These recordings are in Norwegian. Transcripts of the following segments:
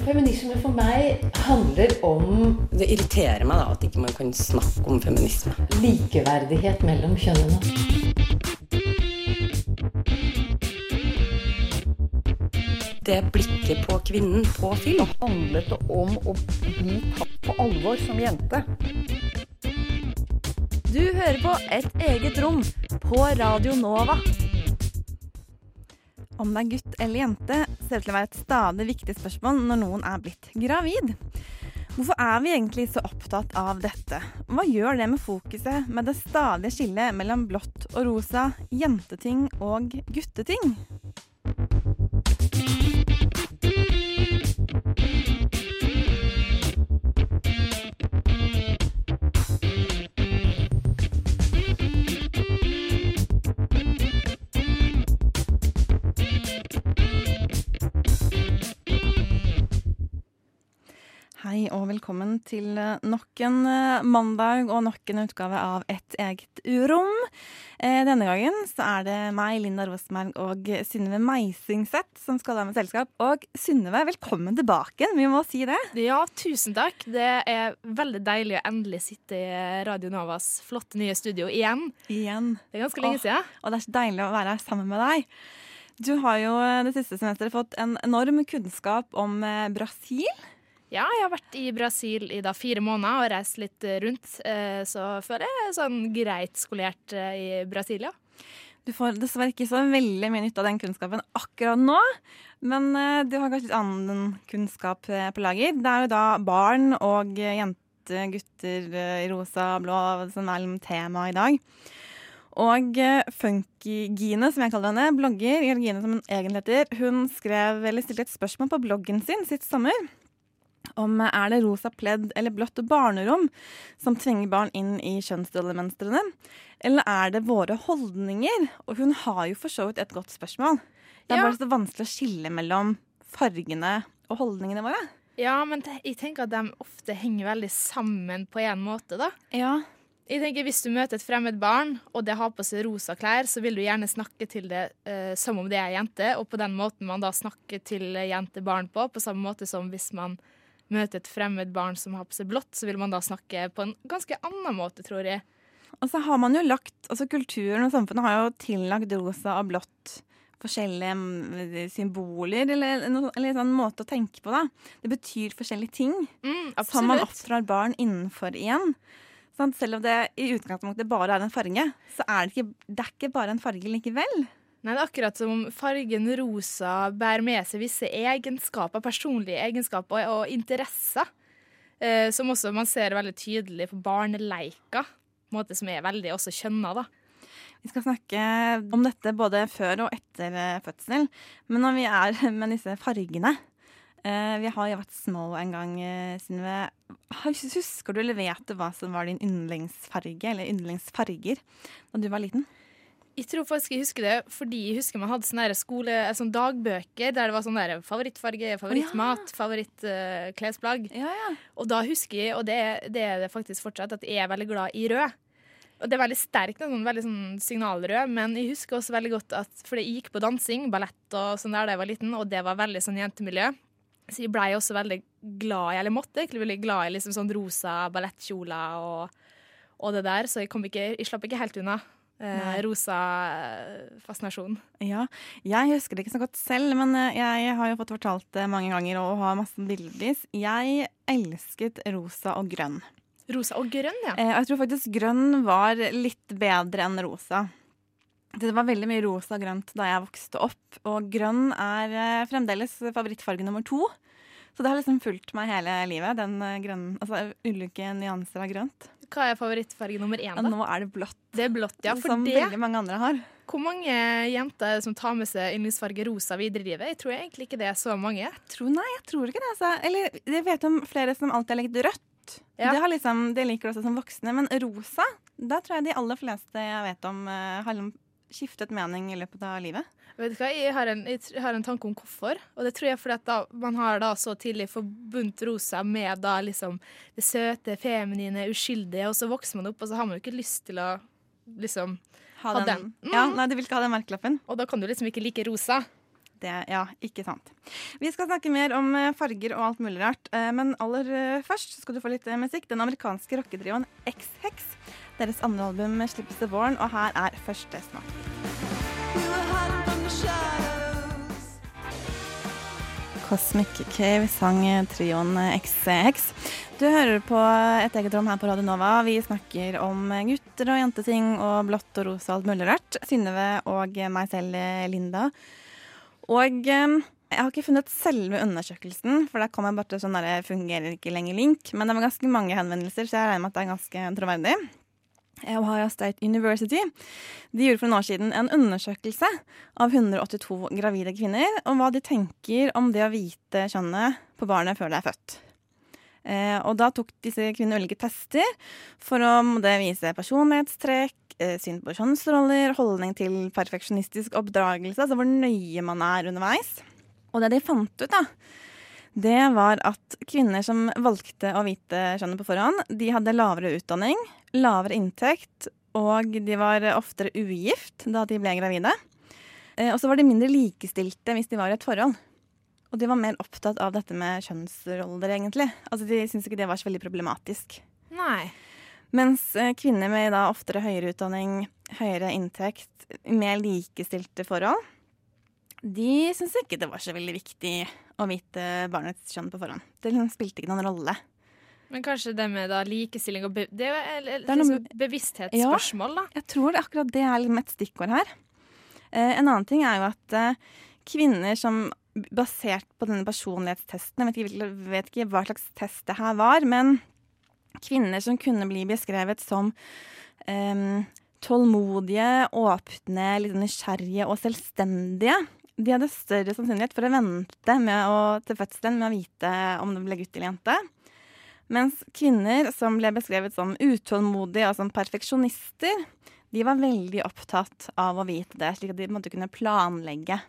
Feminisme for meg handler om Det irriterer meg da at ikke man kan snakke om feminisme. likeverdighet mellom kjønnene. Det blikket på kvinnen på film. handlet det om å bli tatt på alvor som jente. Du hører på Et eget rom på Radio Nova. Om det er gutt eller jente, ser ut til å være et stadig viktig spørsmål når noen er blitt gravid. Hvorfor er vi egentlig så opptatt av dette? Hva gjør det med fokuset med det stadige skillet mellom blått og rosa, jenteting og gutteting? Hei og velkommen til eh, nok en eh, mandag og nok en utgave av Et eget urom. Eh, Denne gangen så er det meg, Linda Rosmerg og Synnøve Meisingseth som skal være med selskap. Og Synnøve, velkommen tilbake. Vi må si det. Ja, tusen takk. Det er veldig deilig å endelig sitte i Radio Novas flotte nye studio igjen. Igjen. Det er ganske lenge Åh. siden. Og det er så deilig å være her sammen med deg. Du har jo det siste semesteret fått en enorm kunnskap om Brasil. Ja, jeg har vært i Brasil i da fire måneder og reist litt eh, rundt, eh, så føler jeg sånn greit skolert eh, i Brasil, ja. Du får dessverre ikke så veldig mye nytte av den kunnskapen akkurat nå. Men du har kanskje litt annen kunnskap på lager. Det er jo da barn og jenter, jente, gutter i rosa og blå som er liksom tema i dag. Og Funky-Gine, som jeg kaller henne, blogger, Georgine som hun egentlig heter, hun skrev, eller stilte et spørsmål på bloggen sin sist sommer om er det rosa pledd eller blått barnerom som tvinger barn inn i kjønnsrollemønstrene, eller er det våre holdninger? Og hun har jo for så vidt et godt spørsmål. Det er Ja. bare så vanskelig å skille mellom fargene og holdningene våre. Ja, men jeg tenker at de ofte henger veldig sammen på en måte, da. Ja. Jeg tenker Hvis du møter et fremmed barn, og det har på seg rosa klær, så vil du gjerne snakke til det eh, som om det er jente, og på den måten man da snakker til jente-barn på, på samme måte som hvis man møter et fremmed barn som har på seg blått, så vil man da snakke på en ganske annen måte, tror jeg. Og så har man jo lagt, altså Kulturen og samfunnet har jo tillagt rosa og blått forskjellige mm, symboler, eller, eller en sånn måte å tenke på. da. Det betyr forskjellige ting. Mm, som man oppdrar barn innenfor igjen. Sant? Selv om det i utgangspunktet bare er en farge, så er det ikke, det er ikke bare en farge likevel. Nei, det er akkurat som om fargen rosa bærer med seg visse egenskaper, personlige egenskaper og, og interesser. Eh, som også man ser veldig tydelig på barneleika, en måte som er veldig også kjønna, da. Vi skal snakke om dette både før og etter eh, fødsel. Men når vi er med disse fargene eh, Vi har jo vært små en gang, eh, Synnøve. Husker du eller vet du hva som var din yndlingsfarge, eller yndlingsfarger, da du var liten? Jeg tror faktisk jeg husker det fordi jeg husker man hadde sånne skole, eh, sånne dagbøker der det var sånn favorittfarge, favorittmat, favorittklesplagg. Ja, ja. Og da husker jeg, og det, det er det faktisk fortsatt, at jeg er veldig glad i rød. Og det er veldig sterkt, sånn, veldig sånn signalrød, men jeg husker også veldig godt at Fordi jeg gikk på dansing, ballett og sånn der da jeg var liten, og det var veldig sånn jentemiljø. Så jeg blei også veldig glad i, eller måtte egentlig veldig glad i liksom sånn rosa ballettkjoler og, og det der, så jeg, kom ikke, jeg slapp ikke helt unna. Eh, rosa eh, fascinasjon. Ja, jeg husker det ikke så godt selv, men eh, jeg har jo fått fortalt det mange ganger og har masse bildevis. Jeg elsket rosa og grønn. Rosa og grønn, ja. Eh, Jeg tror faktisk grønn var litt bedre enn rosa. Det var veldig mye rosa og grønt da jeg vokste opp, og grønn er eh, fremdeles favorittfarge nummer to. Så det har liksom fulgt meg hele livet, den eh, grønne, altså ulike nyanser av grønt. Hva er favorittfarge nummer én, da? nå er det blått, Det er blått, ja. For som det veldig mange andre har. Hvor mange jenter er det som tar med seg yndlingsfarge rosa videre i livet? Jeg tror egentlig ikke det er så mange. Tror, nei, jeg tror ikke det. Altså. Eller jeg vet om flere som alltid har likt rødt. Ja. Det, har liksom, det liker du også som voksne. Men rosa, da tror jeg de aller fleste jeg vet om, eh, har liksom skiftet mening i løpet av livet. Vet du hva, Jeg har en, jeg har en tanke om hvorfor. Og det tror jeg fordi at da, man har da så tidlig forbundet rosa med da liksom det søte, feminine, uskyldige, og så vokser man opp, og så har man jo ikke lyst til å liksom Ha Ha den. den. Ja, Mm. nei, du vil ikke ha den merkelappen. Og da kan du liksom ikke like rosa. Det, ja, ikke sant. Vi skal snakke mer om eh, farger og alt mulig rart, eh, men aller eh, først skal du få litt musikk. Den amerikanske rocketrioen X-Hex. Deres andre album slippes til våren, og her er første smak. Cosmic Cave sang trioen XX. Du hører på Et eget rom her på Radio Nova. Vi snakker om gutter og jenteting og blått og rosa og alt mulig rart. Synnøve og meg selv, Linda. Og eh, jeg har ikke funnet selve undersøkelsen, for der kom jeg bare til sånn der fungerer ikke lenger link. Men det var ganske mange henvendelser, så jeg regner med at det er ganske troverdig. Ohio State University de gjorde for noen år siden en undersøkelse av 182 gravide kvinner om hva de tenker om det å vite kjønnet på barnet før det er født. Eh, og da tok disse kvinnene ulike tester for om det viser personlighetstrekk, eh, syn på kjønnsroller, holdning til perfeksjonistisk oppdragelse, altså hvor nøye man er underveis. Og det de fant ut, da, det var at kvinner som valgte å vite kjønnet på forhånd, de hadde lavere utdanning, lavere inntekt, og de var oftere ugift da de ble gravide. Eh, og så var de mindre likestilte hvis de var i et forhold. Og de var mer opptatt av dette med kjønnsroller, egentlig. Altså, De syntes ikke det var så veldig problematisk. Nei. Mens eh, kvinner med da oftere høyere utdanning, høyere inntekt, mer likestilte forhold, de syntes ikke det var så veldig viktig å vite barnets kjønn på forhånd. Det liksom spilte ikke noen rolle. Men kanskje det med da likestilling og be Det er jo et liksom bevissthetsspørsmål, da. Jeg tror akkurat det er et stikkord her. Eh, en annen ting er jo at eh, kvinner som basert på denne personlighetstesten Jeg vet ikke, vet ikke hva slags test det her var, men kvinner som kunne bli beskrevet som eh, tålmodige, åpne, litt nysgjerrige og selvstendige, de hadde større sannsynlighet for å vente med å, til fødselen med å vite om det ble gutt eller jente. Mens kvinner som ble beskrevet som utålmodige og som perfeksjonister, de var veldig opptatt av å vite det, slik at de måtte kunne planlegge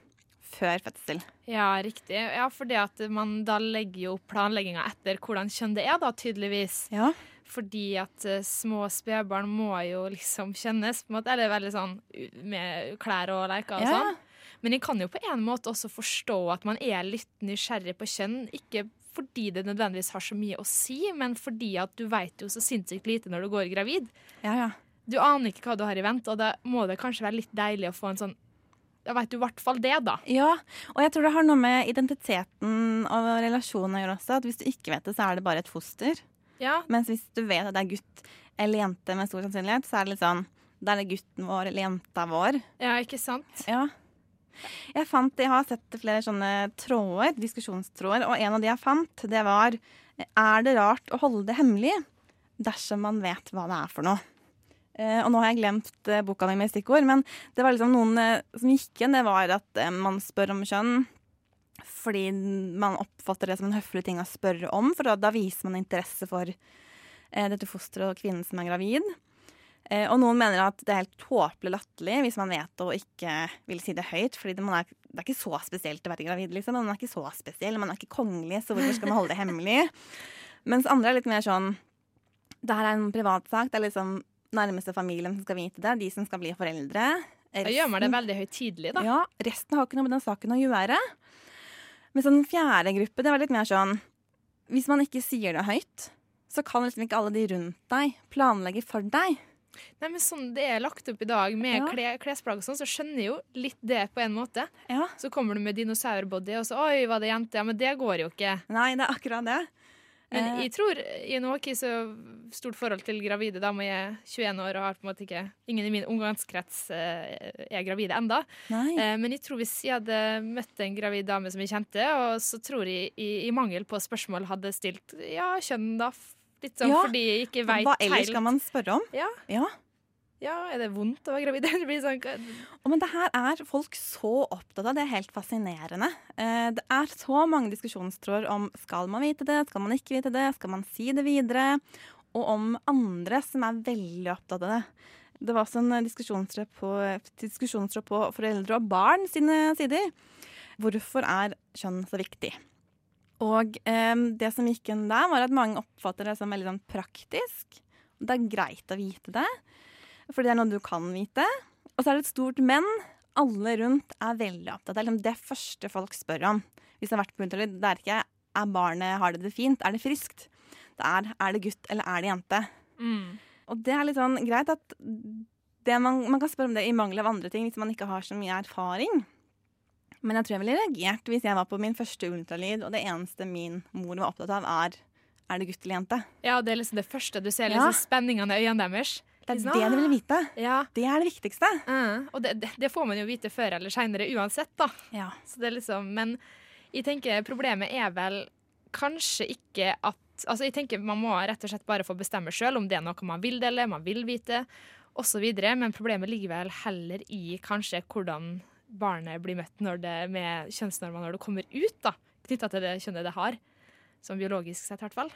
før fødsel. Ja, riktig. Ja, for det at man da legger jo planlegginga etter hvordan kjønn det er, da, tydeligvis. Ja. Fordi at uh, små spedbarn må jo liksom kjennes, på en måte. Eller veldig sånn med klær og leker og Ja. sånn. Men jeg kan jo på en måte også forstå at man er litt nysgjerrig på kjønn. Ikke fordi det nødvendigvis har så mye å si, men fordi at du vet jo så sinnssykt lite når du går gravid. Ja, ja. Du aner ikke hva du har i vente, og da må det kanskje være litt deilig å få en sånn Da vet du i hvert fall det, da. Ja, og jeg tror det har noe med identiteten og relasjonen å gjøre også. At hvis du ikke vet det, så er det bare et foster. Ja, Mens hvis du vet at det er gutt eller jente med stor sannsynlighet, så er det litt sånn Da er det gutten vår eller jenta vår. ja ikke sant? Ja. Jeg fant, jeg har sett flere sånne tråder, diskusjonstråder, og en av de jeg fant, det var Er det rart å holde det hemmelig dersom man vet hva det er for noe? Eh, og nå har jeg glemt eh, boka mi med stikkord, men det var liksom noen eh, som gikk igjen. Det var at man spør om kjønn fordi man oppfatter det som en høflig ting å spørre om, for da, da viser man interesse for dette fosteret og kvinnen som er gravid. Eh, og noen mener at det er helt tåpelig latterlig hvis man vet og ikke vil si det høyt. fordi det, er, det er ikke så spesielt å være gravid, liksom. Man er ikke så spesiell, man er ikke kongelig, så hvorfor skal man holde det hemmelig? Mens andre er litt mer sånn Det her er en privatsak. Det er liksom nærmeste familien som skal vite det. De som skal bli foreldre. Da gjør man det veldig høytidelig, da. Ja, resten har ikke noe med den saken å gjøre. Men sånn fjerde gruppe, det var litt mer sånn Hvis man ikke sier det høyt, så kan liksom ikke alle de rundt deg planlegge for deg. Nei, men sånn det er lagt opp i dag med Ja. kle, klesplagg og sånn, så skjønner jeg jo litt det på en måte. Ja. Så kommer du med dinosaurbody, og så oi, var det jente? Ja, men det går jo ikke. Nei, det er akkurat det. Men Eh. jeg tror i noe ikke så stort forhold til gravide damer. Jeg er 21 år og har på en måte ikke Ingen i min omgangskrets eh, er gravide enda. Nei. Eh, Men jeg tror hvis jeg hadde møtt en gravid dame som jeg kjente, og så tror jeg i, i mangel på spørsmål hadde stilt ja, kjønn, da. Litt sånn Ja, fordi jeg ikke veit Hva ellers skal man spørre om? Ja. Ja. ja, er det vondt å være gravid? Det blir sånn oh, Men det her er folk så opptatt av. Det er helt fascinerende. Eh, Det er så mange diskusjonstråder om skal man vite det, skal man ikke vite det, skal man si det videre, og om andre som er veldig opptatt av det. Det var også en diskusjonstråd på, diskusjonstråd på foreldre og barn sine sider. Hvorfor er kjønn så viktig? Og eh, det som gikk inn der, var at mange oppfatter det som veldig sånn praktisk. Det er greit å vite det, fordi det er noe du kan vite. Og så er det et stort men alle rundt er veldig opptatt av. Liksom det første folk spør om hvis det har vært på ultralyd, det er ikke er barnet, har det det fint, er det friskt? Det er er det gutt eller er det jente? Mm. Og det er litt sånn greit at det man, man kan spørre om det i mangel av andre ting hvis man ikke har så mye erfaring. Men jeg tror jeg ville reagert hvis jeg var på min første ultralyd, og det eneste min mor var opptatt av, er er det gutt eller jente. Ja, det er liksom det første du ser, Ja. liksom spenningen i øynene deres. Det er Liksom, det de vil vite. Ja. Det er det viktigste. Uh, Og det, det, det får man jo vite før eller seinere uansett, da. Ja. Så det er liksom, men jeg tenker problemet er vel kanskje ikke at Altså jeg tenker Man må rett og slett bare få bestemme sjøl om det er noe man vil dele, man vil vite osv. Men problemet ligger vel heller i kanskje hvordan barnet blir møtt når det, med kjønnsnormer når det kommer ut, knytta til det kjønnet det har. Som biologisk sett, i hvert fall.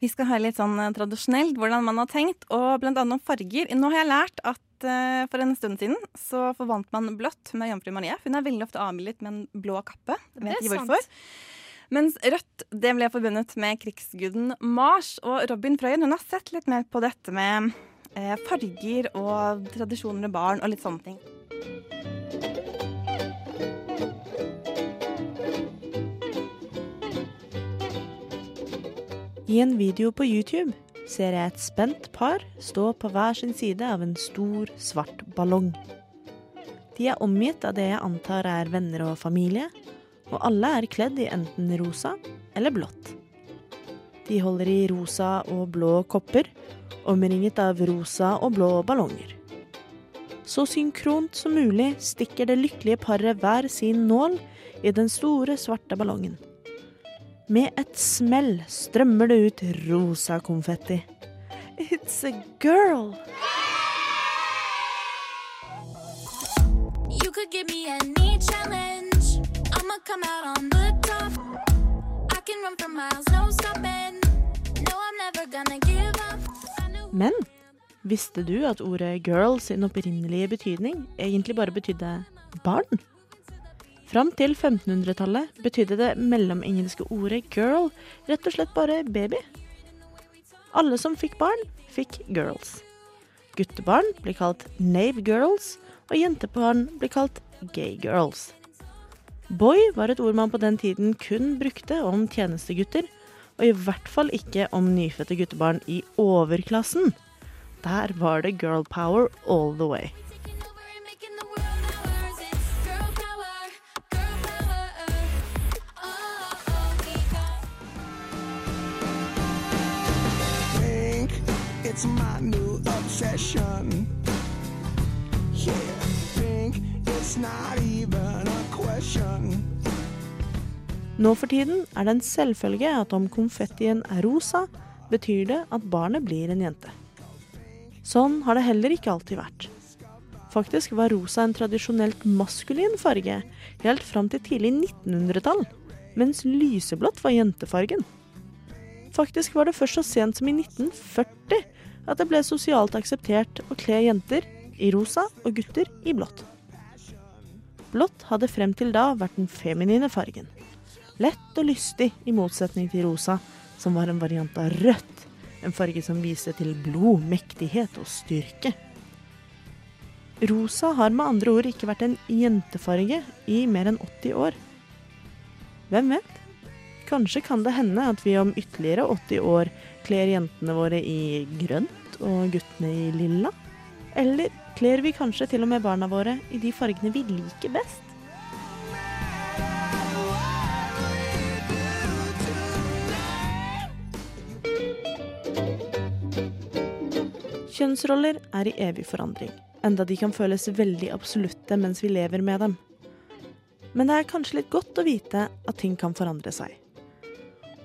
Vi skal høre litt sånn eh, tradisjonelt hvordan man har tenkt, og annet om farger. Nå har jeg lært at uh, for en stund siden så forvant man blått med jomfru Marie. Hun er veldig ofte avbildet med en blå kappe. Jeg vet ikke sant. hvorfor. Mens rødt det ble forbundet med krigsguden Mars. Og Robin Frøyen hun har sett litt mer på dette med eh, farger og tradisjoner og barn og litt sånne ting. I en video på YouTube ser jeg et spent par stå på hver sin side av en stor, svart ballong. De er omgitt av det jeg antar er venner og familie, og alle er kledd i enten rosa eller blått. De holder i rosa og blå kopper, omringet av rosa og blå ballonger. Så synkront som mulig stikker det lykkelige paret hver sin nål i den store, svarte ballongen. Med et smell strømmer det ut rosa konfetti. It's a girl! You could give me any challenge. I'ma come out on the top. I can run for miles, no stopping. No, I'm never gonna give up. Men visste du at ordet girl sin opprinnelige betydning egentlig bare betydde barn? Fram til 1500-tallet betydde det mellomengelske ordet girl rett og slett bare baby. Alle som fikk barn, fikk girls. Guttebarn blir kalt nave girls, og jentebarn blir kalt gay girls. Boy var et ord man på den tiden kun brukte om tjenestegutter, og i hvert fall ikke om nyfødte guttebarn i overklassen. Der var det girl power all the way. It's my new obsession. Yeah, think it's not even a question. Nå for tiden er det en selvfølge at om konfettien er rosa, betyr det at barnet blir en jente. Sånn har det heller ikke alltid vært. Faktisk var rosa en tradisjonelt maskulin farge helt fram til tidlig 1900-tall, mens lyseblått var jentefargen. Faktisk var det først så sent som i 1940 at det ble sosialt akseptert å kle jenter i rosa og gutter i blått. Blått hadde frem til da vært den feminine fargen. Lett og lystig, i motsetning til rosa, som var en variant av rødt. En farge som viste til blod, mektighet og styrke. Rosa har med andre ord ikke vært en jentefarge i mer enn 80 år. Hvem vet? Kanskje kan det hende at vi om ytterligere 80 år kler jentene våre i grønt og guttene i lilla? Eller kler vi kanskje til og med barna våre i de fargene vi liker best? Kjønnsroller er i evig forandring, enda de kan føles veldig absolutte mens vi lever med dem. Men det er kanskje litt godt å vite at ting kan forandre seg.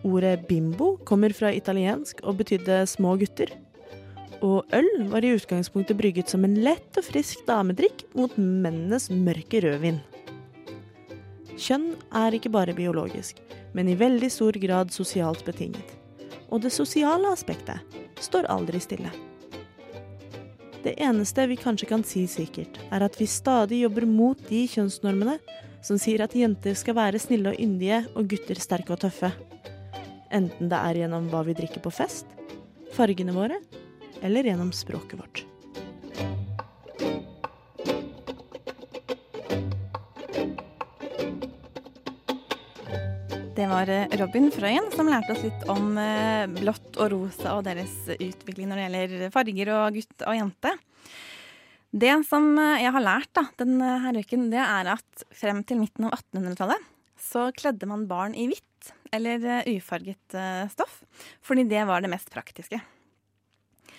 Ordet bimbo kommer fra italiensk og betydde små gutter. Og øl var i utgangspunktet brygget som en lett og frisk damedrikk mot mennenes mørke rødvin. Kjønn er ikke bare biologisk, men i veldig stor grad sosialt betinget. Og det sosiale aspektet står aldri stille. Det eneste vi kanskje kan si sikkert, er at vi stadig jobber mot de kjønnsnormene som sier at jenter skal være snille og yndige og gutter sterke og tøffe. Enten det er gjennom hva vi drikker på fest, fargene våre eller gjennom språket vårt. Det var eh, Robin Frøyen som lærte oss litt om eh, blått og rosa og deres utvikling når det gjelder farger og gutt og jente. Det som eh, jeg har lært da, denne uken, det er at frem til midten av 1800-tallet så kledde man barn i hvitt eller eh, ufarget eh, stoff, fordi det var det mest praktiske.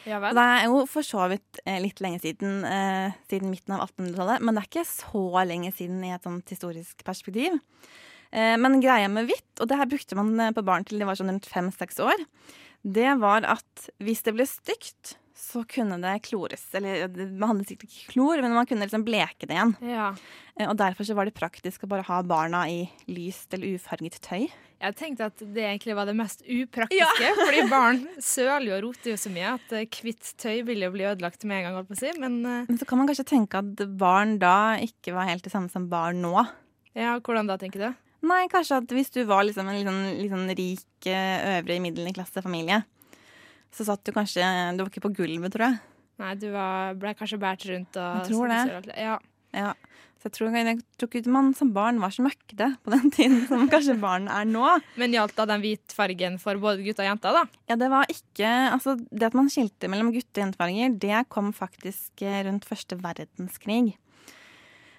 Ja Det er jo for så vidt eh, litt lenge siden, eh, siden midten av 1800-tallet, men det er ikke så lenge siden i et sånt historisk perspektiv. Eh, men greia med hvitt, og det her brukte man på barn til de var sånn rundt fem-seks år, det var at hvis det ble stygt, så kunne det klores. Eller man hadde sikkert ikke klor, men man kunne liksom bleke det igjen. Ja. Eh, Og derfor så var det praktisk å bare ha barna i lyst eller ufarget tøy. Jeg tenkte at det egentlig var det mest upraktiske, fordi barn søler jo og roter jo så mye at eh, hvitt tøy vil jo bli ødelagt med en gang, holdt på å si. Men eh, Men så kan man kanskje tenke at barn da ikke var helt det samme som barn nå. ja, hvordan da, tenker du? Nei, kanskje at hvis du var liksom en litt sånn, litt sånn rik, øvre øvre middelklasse familie, så satt du kanskje Du var ikke på gulvet, tror jeg. Nei, du var, ble kanskje båret rundt og Jeg tror det. Ja. Ja. Så jeg tror, jeg tror ikke man som barn var så møkkete på den tiden som kanskje barn er nå. Men gjaldt da den hvite fargen for både gutter og jenter, da? Ja, det var ikke Altså, det at man skilte mellom gutte- og jentefarger, det kom faktisk eh, rundt første verdenskrig.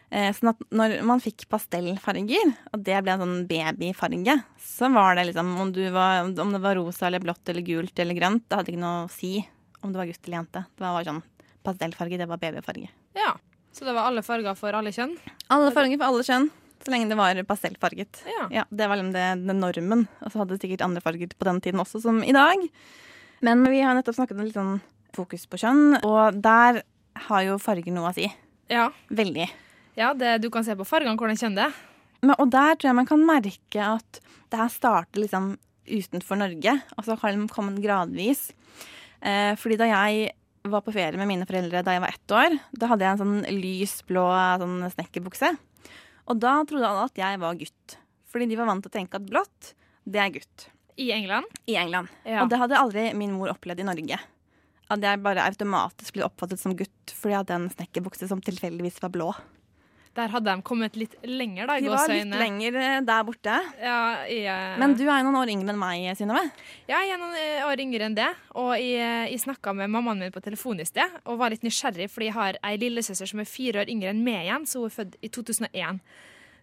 Eh, sånn at når man fikk pastellfarger, og det ble en sånn babyfarge, så var det liksom om, du var, om det var rosa eller blått eller gult eller grønt, det hadde ikke noe å si om det var gutt eller jente. Det var sånn pastellfarge, det var babyfarge. Ja. Så det var alle farger for alle kjønn? Alle farger for alle kjønn, så lenge det var pastellfarget. Ja. Ja, det var liksom det, den normen. Og så hadde det sikkert andre farger på den tiden også, som i dag. Men vi har nettopp snakket om litt sånn fokus på kjønn, og der har jo farger noe å si. Ja. Veldig. Ja det, du kan se på fargene hvordan kjenner det. Men, og der tror jeg man kan merke at det her starter liksom utenfor Norge, og så har det kommet gradvis. Eh, fordi da jeg var på ferie med mine foreldre da jeg var ett år, da hadde jeg en sånn lys blå sånn snekkerbukse. Og da trodde alle at jeg var gutt. Fordi de var vant til å tenke at blått, det er gutt. I England. I England. Ja. Og det hadde aldri min mor opplevd i Norge. At jeg bare automatisk ble oppfattet som gutt fordi jeg hadde en snekkerbukse som tilfeldigvis var blå. Der hadde de kommet litt lenger, da. De var litt lenger eh, der borte. Ja, i, eh, Men du er jo noen år yngre enn meg, Synnøve. Ja, jeg er noen eh, år yngre enn det. Og jeg, jeg snakka med mammaen min på telefon i sted og var litt nysgjerrig, fordi jeg har ei lillesøster som er fire år yngre enn meg igjen, så hun er født i 2001.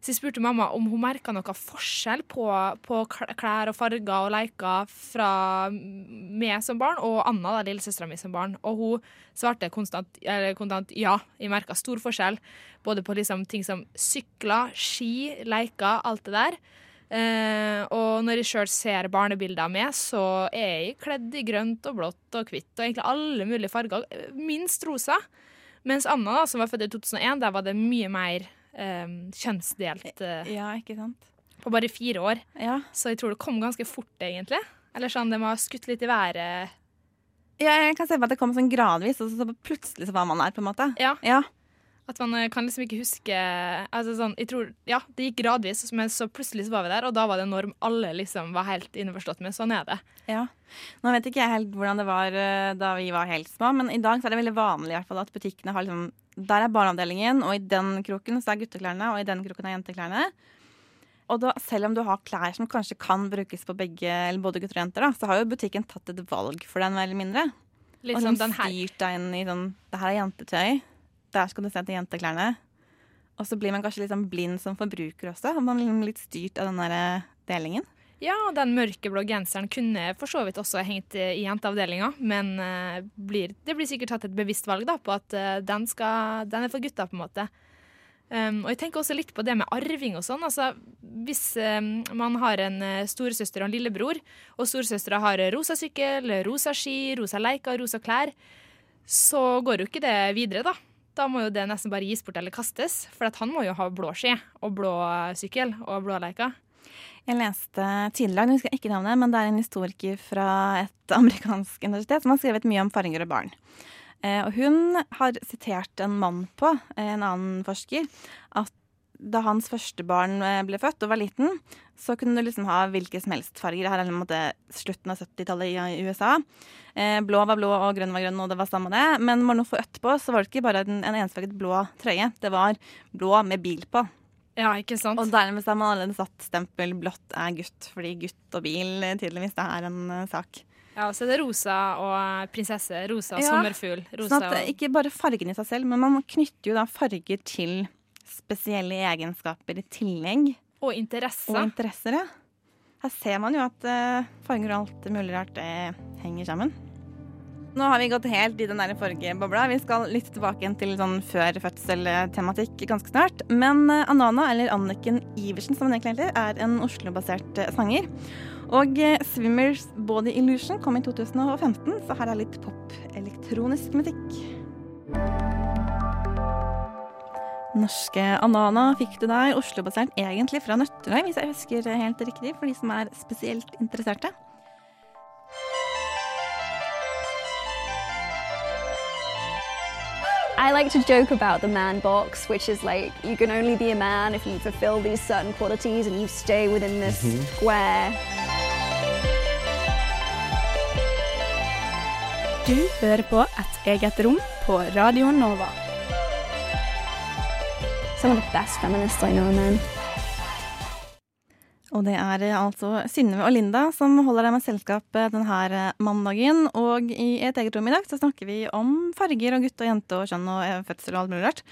Så jeg spurte mamma om hun merka noe forskjell på, på klær og farger og leker fra meg som barn og Anna, da, lillesøstera mi, som barn. Og hun svarte konstant, kontant ja. Jeg merka stor forskjell både på liksom ting som sykler, ski, leker, alt det der. Uh, og når jeg sjøl ser barnebilder av meg, så er jeg kledd i grønt og blått og hvitt og egentlig alle mulige farger, minst rosa. Mens Anna, da, som var født i 2001, der var det mye mer eh, kjønnsdelt eh, Ja, ikke sant? på bare fire år. Ja. Så jeg tror det kom ganske fort, egentlig. Eller sånn, det må ha skutt litt i været. Ja, Jeg kan se på at det kom sånn gradvis, og så plutselig så var man der, på en måte. Ja. Ja. At man eh, kan liksom ikke huske altså sånn, jeg tror, Ja, det gikk gradvis, men så plutselig så var vi der, og da var det en norm alle liksom var helt innforstått med. Sånn er det. ja. Nå vet ikke jeg helt hvordan det var eh, da vi var helt små, men i dag så er det veldig vanlig i hvert fall at butikkene har liksom Der er barneavdelingen, og i den kroken så er gutteklærne, og i den kroken er jenteklærne. Og da, selv om du har klær som kanskje kan brukes på begge, eller både gutter og jenter, da, så har jo butikken tatt et valg for den, mer eller mindre. Litt og sånn den styrt deg inn i sånn Det her er jentetøy. Der skal du se til jenteklærne. Og så blir man kanskje litt sånn blind som forbruker også. Og man blir litt styrt av den der eh, delingen. Ja, den mørkeblå genseren kunne for så vidt også hengt i jenteavdelinga, men eh, blir, det blir sikkert tatt et bevisst valg da, på at eh, den, skal, den er for gutta, på en måte. Um, og jeg tenker også litt på det med arving og sånn. Altså, hvis um, man har en storesøster og en lillebror, og storesøstera har rosa sykkel, rosa ski, rosa leker, rosa klær, så går jo ikke det videre, da. Da må jo det nesten bare gis bort eller kastes, for han må jo ha blå ski og blå sykkel og blå leker. Jeg leste tidligere, jeg ikke navnet, men det er en historiker fra et amerikansk universitet som har skrevet mye om farger og barn. Eh, og hun har sitert en mann på, eh, en annen forsker, at da hans første barn eh, ble født og var liten, så kunne du liksom ha hvilke som helst farger. Her er på måte slutten av 70-tallet i USA. Blå var blå og grønn var grønn, og det var samme det. Men noe få etterpå, så var det ikke bare en, en ensfarget blå trøye. Det var blå med bil på. Ja, ikke sant? Og dermed har man allerede satt stempel 'blått er gutt', fordi gutt og bil eh, tydeligvis det er en uh, sak. Ja, så er det rosa og prinsesse. Rosa Ja, sommerfugl. Rosa Sånn at og Ikke bare fargen i seg selv, men man knytter jo da farger til spesielle egenskaper i tillegg. Og interesser. Og interesser, ja. Her ser man jo at uh, farger og alt mulig rart det henger sammen. Nå har vi gått helt i den der forrige bobla. Vi skal litt tilbake til sånn før fødsel-tematikk ganske snart. Men eh, Anana, eller Anniken Iversen som hun egentlig heter, er en Oslo-basert eh, sanger. Og eh, Swimmers Body Illusion kom i 2015, så her er litt pop-elektronisk musikk. Norske Anana fikk du der, Oslo-basert egentlig fra Nøtterøy, hvis jeg husker helt riktig, for de som er spesielt interesserte. I like to joke about the man box, which is like you can only be a man if you fulfill these certain qualities and you stay within this mm-hmm. square. Du hører på Et eget rom på Radio Nova. Some of the best feminists I know, man. Og det er eh, altså Synnøve og Linda som holder deg med selskap eh, denne eh, mandagen. Og i Et eget rom i dag så snakker vi om farger og gutt og jente og kjønn og fødsel og alt mulig rart.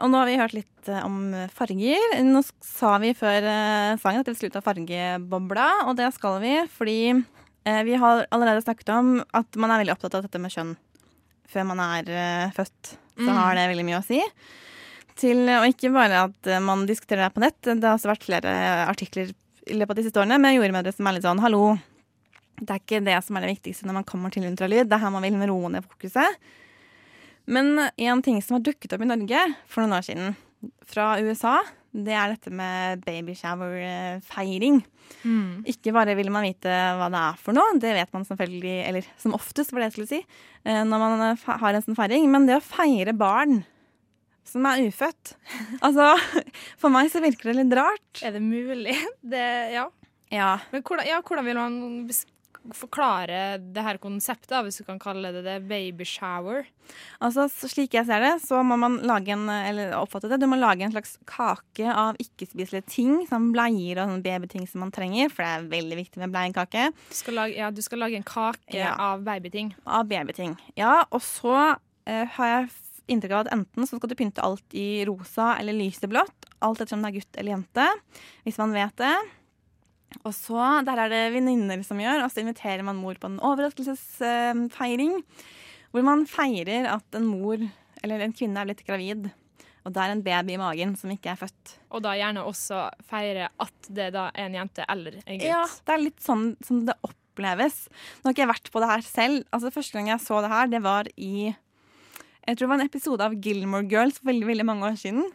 Og nå har vi hørt litt om farger. Nå sa vi før sangen at vi skulle ut av fargebobla, og det skal vi fordi vi har allerede snakket om at man er veldig opptatt av dette med kjønn før man er født. Så Mm. har det veldig mye å si. Til, og ikke bare at eh, man diskuterer det på nett. Det har også vært flere artikler i løpet av de siste årene med jordmødre som er litt sånn hallo, det er ikke det som er det viktigste når man kommer til ultralyd. Det er her man vil roe ned fokuset. Men en ting som har dukket opp i Norge for noen år siden, fra USA, det er dette med babyshower-feiring. Mm. Ikke bare vil man vite hva det er for noe, det vet man selvfølgelig, eller som oftest, var det jeg skulle si, eh, når man eh, har en sånn feiring. Men det å feire barn som er ufødt Altså, for meg så virker det litt rart. Er det mulig? Det, ja. Ja. Men hvordan, ja, hvordan vil man forklare det her konseptet, hvis du kan kalle det det, baby shower? Altså, slik jeg ser det, så må man lage en eller oppfatte det, du må lage en slags kake av ikke-spiselige ting, som bleier og sånne babyting som man trenger, for det er veldig viktig med bleiekake. Du lage, ja, du skal lage en kake Ja. av babyting. Av babyting. Ja, og så eh, har jeg inntrykk av at enten så skal du pynte alt i rosa eller lyseblått, alt etter om det er gutt eller jente, hvis man vet det. Og så, der er det venninner som gjør, og så inviterer man mor på en overraskelsesfeiring, hvor man feirer at en mor, eller en kvinne er blitt gravid, og det er en baby i magen som ikke er født. Og da gjerne også feire at det da er en jente eller en gutt. Ja, det er litt sånn som det oppleves. Nå har ikke jeg vært på det her selv. Altså, første gang jeg så det her, det var i Jeg tror det var en episode av Gilmore Girls for veldig, veldig mange år siden.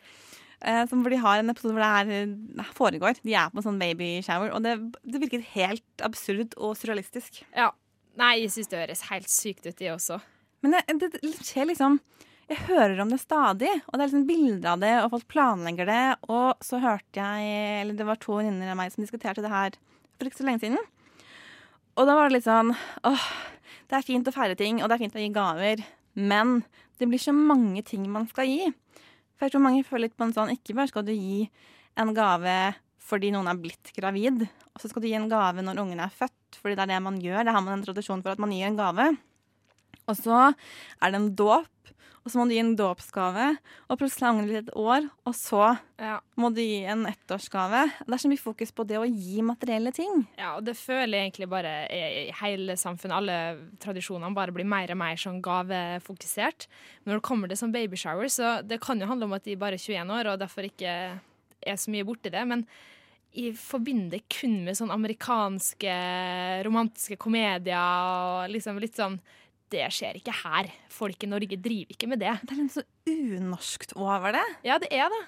Eh, som hvor de har en episode hvor det er, eh, foregår. De er på en sånn babyshower, og det, det virket helt absurd og surrealistisk. Ja. Nei, jeg syns det høres helt sykt ut, det også. Men det, det, det skjer liksom Jeg hører om det stadig, og det er liksom bilder av det, og folk planlegger det. Og så hørte jeg Eller det var to venninner av meg som diskuterte det her for ikke så lenge siden. Og da var det litt sånn åh, det er fint å feire ting, og det er fint å gi gaver, men det blir så mange ting man skal gi. For jeg tror mange føler litt på en sånn Ikke bare skal du gi en gave fordi noen er blitt gravid, og så skal du gi en gave når ungen er født, fordi det er det man gjør. Det har man en tradisjon for at man gir en gave. Og så er det en dåp, og så må du gi en dåpsgave, og plutselig angrer du blitt et år, og så Ja. må du gi en ettårsgave. Det er så mye fokus på det å gi materielle ting. Ja, og det føler jeg egentlig bare i i hele samfunnet, alle tradisjonene, bare blir mer og mer sånn gavefokusert. Men når det kommer til sånn babyshower, så det kan jo handle om at de bare er 21 år, og derfor ikke er så mye borti det. Men jeg forbinder kun med sånn amerikanske romantiske komedier og liksom litt sånn Det skjer ikke her. Folk i Norge driver ikke med det. Det er litt så unorskt over det. Ja, det er det.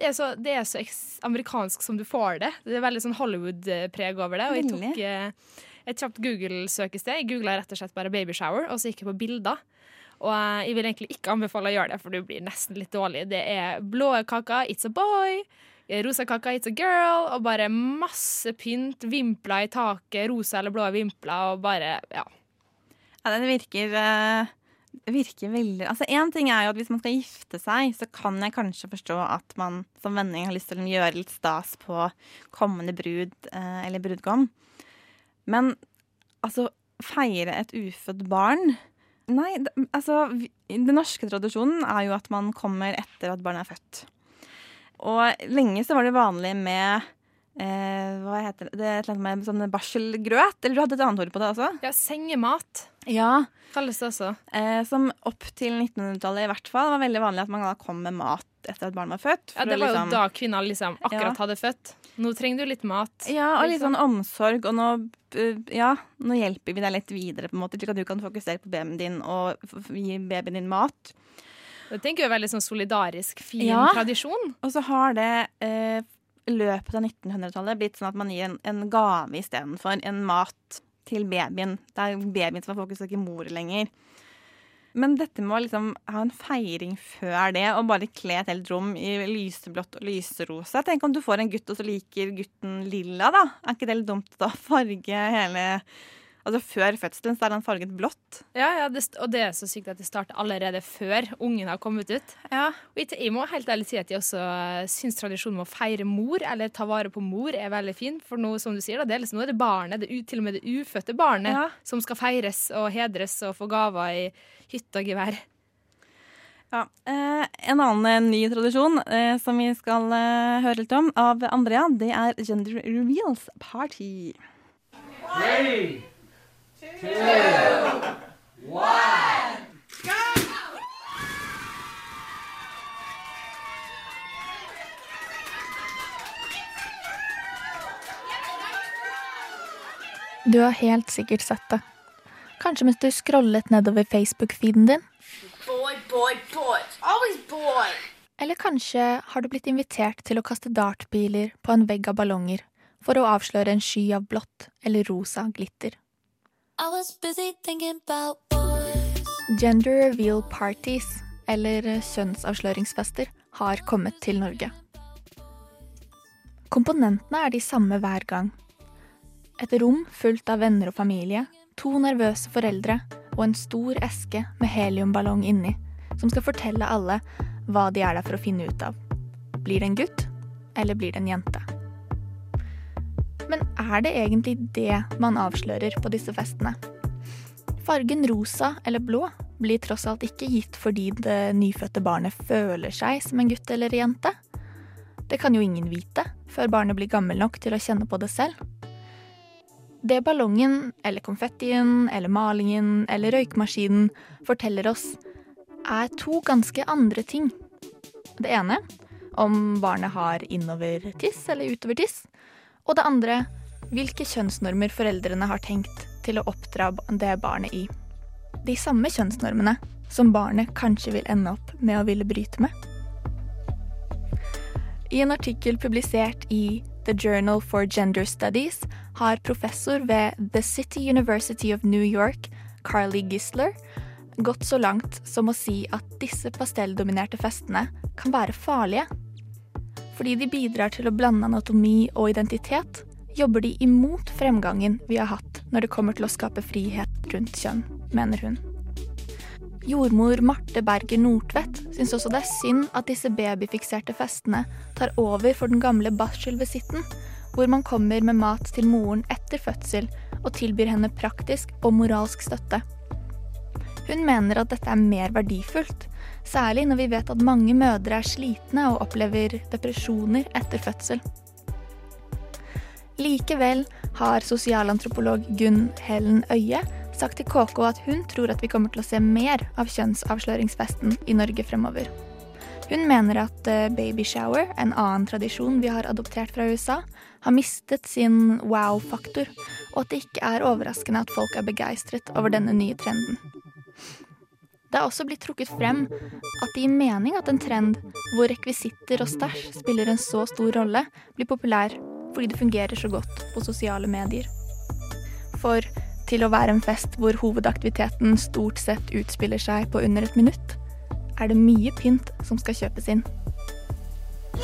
Det er så, det er så amerikansk som du får det. Det er veldig sånn Hollywood-preg over det. Og jeg tok eh, et kjapt Google-søkested. Jeg googla rett og slett bare 'babyshower', og så gikk jeg på bilder. Og eh, jeg vil egentlig ikke anbefale å gjøre det, for du blir nesten litt dårlig. Det er blå kaka, 'it's a boy'. Rosa kaka, 'it's a girl'. Og bare masse pynt. Vimpler i taket, rosa eller blå vimpler, og bare Ja. Ja, det virker eh, virker veldig Altså Én ting er jo at hvis man skal gifte seg, så kan jeg kanskje forstå at man som vending har lyst til å gjøre litt stas på kommende brud eh, eller brudgom. Men altså, feire et ufødt barn Nei, altså Den norske tradisjonen er jo at man kommer etter at barnet er født. Og lenge så var det vanlig med eh, Hva heter det? det er et eller annet med sånn barselgrøt? Eller du hadde et annet ord på det også? Ja, sengemat Ja. kalles det også. Eh, som opp til 1900-tallet i hvert fall var veldig vanlig at man da kom med mat etter at barnet var født. Ja, Det var jo liksom- da kvinner liksom akkurat Ja. hadde født. Nå trenger du litt mat. Ja, og litt liksom. sånn omsorg, og nå, eh, ja, nå hjelper vi deg litt videre, på en måte, slik at du kan fokusere på babyen din og gi babyen din mat. Det tenker jeg er veldig sånn solidarisk, fin Ja. tradisjon. Og så har det eh, løpet av 1900-tallet blitt sånn at man gir en, en gave istedenfor en mat til babyen. Det er babyen som er fokus, ikke mor lenger. Men dette med å liksom ha en feiring før det, og bare kle et helt rom i lyseblått og lyserosa Tenk om du får en gutt, og så liker gutten lilla, da. Er ikke det litt dumt å farge hele Altså før fødselen så er han farget blått. Ja, ja, det, Og det er så sykt at det starter allerede før ungen har kommet ut. Ja. Og jeg, må helt ærlig si at jeg også uh, syns tradisjonen med å feire mor, eller ta vare på mor, er veldig fin. For nå, som du sier, da, det er liksom, nå er det barnet, det, til og med det ufødte barnet, Ja. som skal feires og hedres og få gaver i hytte og gevær. Ja. Eh, en annen eh, ny tradisjon eh, som vi skal eh, høre litt om av Andrea, det er Gender Reveals Party. Three, two, one, go! Du har helt sikkert sett det. Kanskje mens du scrollet nedover Facebook-feeden din. Boy, boy, boy. Always boy. Eller kanskje har du blitt invitert til å kaste dartpiler på en vegg av ballonger for å avsløre en sky av blått eller rosa glitter. Gender reveal parties, eller kjønnsavsløringsfester, har kommet til Norge. Komponentene er de samme hver gang. Et rom fullt av venner og familie, to nervøse foreldre og en stor eske med heliumballong inni, som skal fortelle alle hva de er der for å finne ut av. Blir det en gutt, eller blir det en jente? Men er det egentlig det man avslører på disse festene? Fargen rosa eller blå blir tross alt ikke gitt fordi det nyfødte barnet føler seg som en gutt eller jente. Det kan jo ingen vite før barnet blir gammel nok til å kjenne på det selv. Det ballongen eller konfettien eller malingen eller røykmaskinen forteller oss, er to ganske andre ting. Det ene om barnet har innover-tiss eller utover-tiss. Og det andre hvilke kjønnsnormer foreldrene har tenkt til å oppdra det barnet i. De samme kjønnsnormene som barnet kanskje vil ende opp med å ville bryte med. I en artikkel publisert i The Journal for Gender Studies har professor ved The City University of New York, Carly Gisler, gått så langt som å si at disse pastelldominerte festene kan være farlige. Fordi de bidrar til å blande anatomi og identitet, jobber de imot fremgangen vi har hatt når det kommer til å skape frihet rundt kjønn, mener hun. Jordmor Marte Berger Nordtvedt syns også det er synd at disse babyfikserte festene tar over for den gamle barselvisitten, hvor man kommer med mat til moren etter fødsel og tilbyr henne praktisk og moralsk støtte. Hun mener at dette er mer verdifullt, særlig når vi vet at mange mødre er slitne og opplever depresjoner etter fødsel. Likevel har sosialantropolog Gunn Helen Øye sagt til KK at hun tror at vi kommer til å se mer av kjønnsavsløringsfesten i Norge fremover. Hun mener at eh, babyshower, en annen tradisjon vi har adoptert fra USA, har mistet sin wow-faktor, og at det ikke er overraskende at folk er begeistret over denne nye trenden. Det er også blitt trukket frem at det gir mening at en trend hvor rekvisitter og stæsj spiller en så stor rolle, blir populær fordi det fungerer så godt på sosiale medier. For til å være en fest hvor hovedaktiviteten stort sett utspiller seg på under et minutt, er det mye pynt som skal kjøpes inn.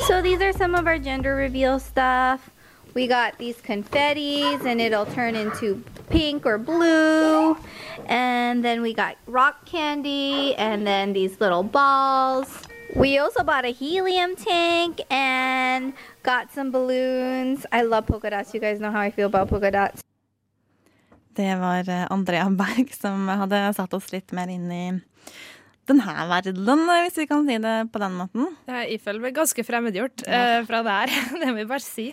So these are some of our gender reveal stuff. We got these confettis and it'll turn into pink or blue. And then we got rock candy and then these little balls. We also bought a helium tank and got some balloons. I love polka dots. You guys know how I feel about polka dots. Det var eh, Andrea Berg som hadde satt oss litt mer inn i denne verdenen, hvis vi kan si det på den måten. Jeg føler meg ganske fremmedgjort eh, fra det her. Det må vi bare si.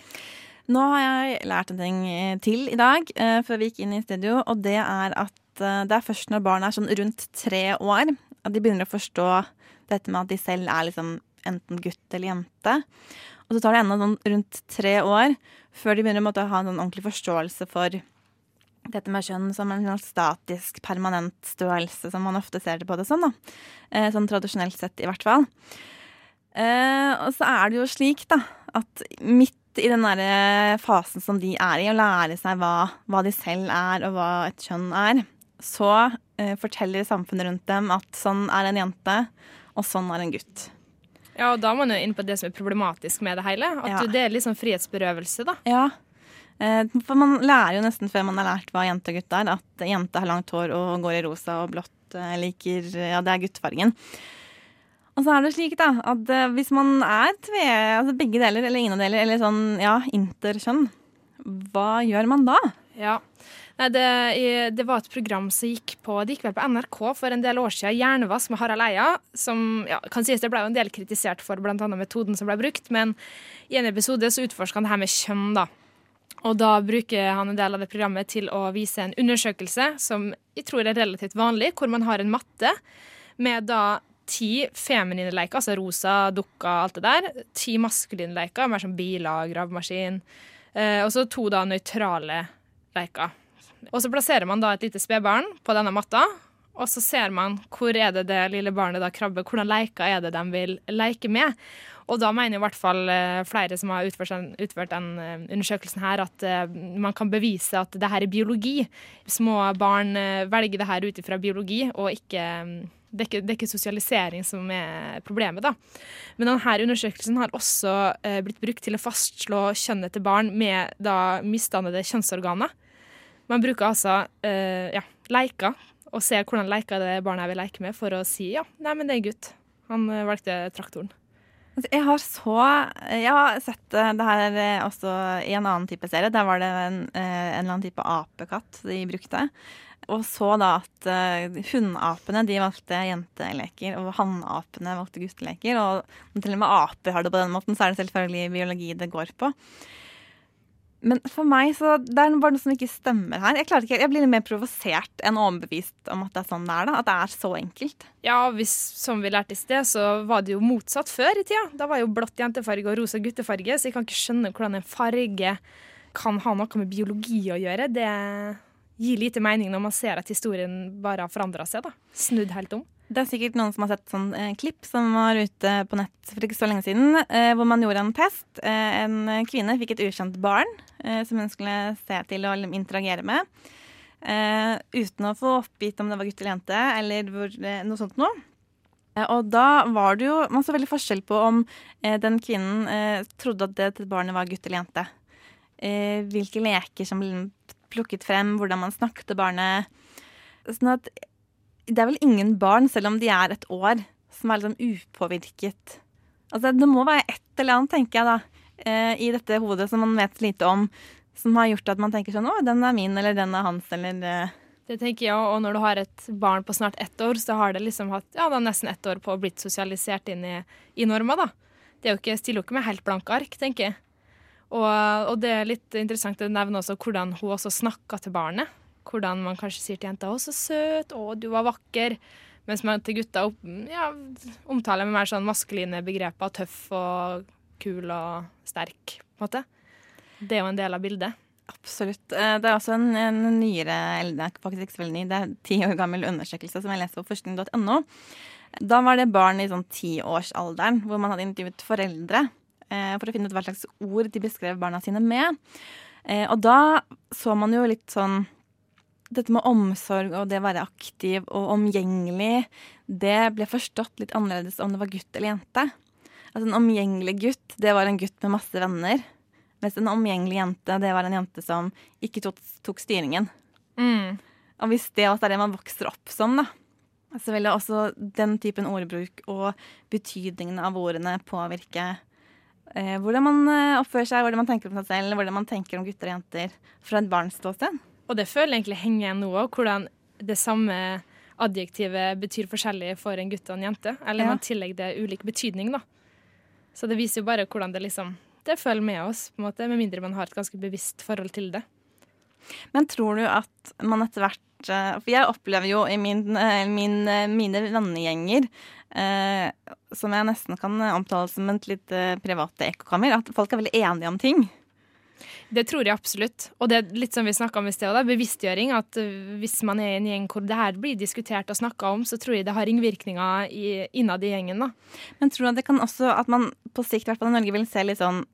Nå har jeg lært en ting eh, til i dag, eh, før vi gikk inn i studio, og det er at eh, det er først når barn er sånn rundt tre år, at de begynner å forstå dette med at de selv er liksom enten gutt eller jente. Og så tar det ennå sånn rundt tre år før de begynner å måtte ha en sånn ordentlig forståelse for dette med kjønn som en sånn statisk, permanent størrelse, som man ofte ser det på det sånn, da. Eh, sånn tradisjonelt sett, i hvert fall. Eh, og så er det jo slik, da, at midt i den der fasen som de er i, å lære seg hva, hva de selv er, og hva et kjønn er, så eh, forteller samfunnet rundt dem at sånn er en jente, og sånn er en gutt. Ja, og da er man jo inn på det som er problematisk med det hele. At Ja. det er litt sånn frihetsberøvelse, da. Ja. Eh, For man lærer jo nesten før man har lært hva jente og gutt er, at jente har langt hår og går i rosa og blått, eh, liker Ja, det er guttefargen. Og så er det slik, da, at eh, hvis man er tve, altså begge deler, eller ingen deler, eller sånn, ja, interkjønn, hva gjør man da? Ja. Nei, det, det var et program som gikk på Det gikk vel på NRK for en del år siden, 'Hjernevask' med Harald Eia. Som ja, kan sies det ble jo en del kritisert for bl.a. metoden som ble brukt. Men i en episode så utforsker han det her med kjønn, da. Og da bruker han en del av det programmet til å vise en undersøkelse som jeg tror er relativt vanlig, hvor man har en matte med da ti feminine leker, altså rosa, dukka, alt det der. Ti maskuline leker, mer som biler, gravemaskin. Eh, og så to da nøytrale leker. Og så plasserer man da et lite spedbarn på denne matta, og så ser man hvor er det det lille barnet da krabber, hvordan leker er det de vil leke med. Og da mener i hvert fall eh, flere som har utført den, utført den eh, undersøkelsen her, at eh, man kan bevise at det her er biologi. Små barn velger det her ut ifra biologi, og ikke det er, ikke, det er ikke sosialisering som er problemet, da. Men denne undersøkelsen har også eh, blitt brukt til å fastslå kjønnet til barn med da misdannede kjønnsorganer. Man bruker altså eh, ja, leker, og ser hvordan leker det barnet vil leke med, for å si ja, nei, men det er gutt. Han eh, valgte traktoren. Altså, Jeg har så Jeg har sett eh, det her eh, også i en annen type serie. Der var det en, en eller annen type apekatt de brukte. Og så da at uh, hunnapene de valgte jenteleker, og hannapene valgte gutteleker. Og til og med aper har det på den måten, så er det selvfølgelig biologi det går på. Men for meg så det er bare noe som ikke stemmer her. Jeg, ikke, jeg blir litt mer provosert enn overbevist om at det er sånn det er. da, At det er så enkelt. Ja, hvis, som vi lærte i sted, så var det jo motsatt før i tida. Da var jo blått jentefarge og rosa guttefarge, så jeg kan ikke skjønne hvordan en farge kan ha noe med biologi å gjøre. Det gir lite mening når man ser at historien bare har forandra seg. da. Snudd helt om. Det er sikkert noen som har sett sånn eh, klipp som var ute på nett for ikke så lenge siden, eh, hvor man gjorde en test. Eh, en kvinne fikk et ukjent barn eh, som hun skulle se til og interagere med. Eh, uten å få oppgitt om det var gutt eller jente, eller hvor, eh, noe sånt noe. Og da var det jo Man så veldig forskjell på om den kvinnen trodde at det til barnet var gutt eller jente. Hvilke leker som ble plukket frem, hvordan man snakket til barnet. Sånn at det er vel ingen barn, selv om de er et år, som er liksom upåvirket. Altså, det må være et eller annet, tenker jeg da, eh, i dette hodet som man vet lite om, som har gjort at man tenker sånn Å, den er min, eller den er hans, eller eh. Det tenker jeg, og når du har et barn på snart ett år, så har det liksom hatt ja, det nesten ett år på å blitt sosialisert inn i, i norma. da. Det er jo ikke, stiller jo ikke med helt blanke ark, tenker jeg. Og, og det er litt interessant å nevne også hvordan hun også snakker til barnet. Hvordan man kanskje sier til jenta 'Å, så søt', 'Å, du var vakker'. Mens man til gutta opp, ja, omtaler med mer sånn maskuline begreper. Tøff og kul og sterk, på en måte. Det er jo en del av bildet. Absolutt. Eh, Det er også en, en nyere, det er faktisk ikke så veldig ny, det er ti år gammel undersøkelse som jeg leser på forskning.no. Da var det barn i sånn tiårsalderen hvor man hadde intervjuet foreldre for å finne ut hva slags ord de beskrev barna sine med. Eh, og da så man jo litt sånn dette med omsorg og det å være aktiv og omgjengelig, det ble forstått litt annerledes om det var gutt eller jente. Altså En omgjengelig gutt, det var en gutt med masse venner. Mens en omgjengelig jente, det var en jente som ikke tok, tok styringen. Mm. Og hvis det også er det man vokser opp som, da, så vil det også den typen ordbruk og betydningen av ordene påvirke eh, hvordan man eh, oppfører seg, hvordan man tenker om seg selv, hvordan man tenker om gutter og jenter fra et barns ståsted. Og det føler jeg egentlig henger igjen nå òg, hvordan det samme adjektivet betyr forskjellig for en gutt og en jente. Eller Ja. man tillegger det ulik betydning, da. Så det viser jo bare hvordan det liksom Det følger med oss, på en måte, med mindre man har et ganske bevisst forhold til det. Men tror du at man etter hvert eh, For jeg opplever jo i min, eh, min, mine vennegjenger, eh, som jeg nesten kan omtale som et litt private ekkokammer, at folk er veldig enige om ting. Det tror jeg absolutt. Og det er litt som vi snakka om i sted, bevisstgjøring. At uh, hvis man er i en gjeng hvor det her blir diskutert og snakka om, så tror jeg det har ringvirkninger innad i gjengen. da. Men tror du at det kan også at man på sikt i hvert fall i Norge vil se litt sånn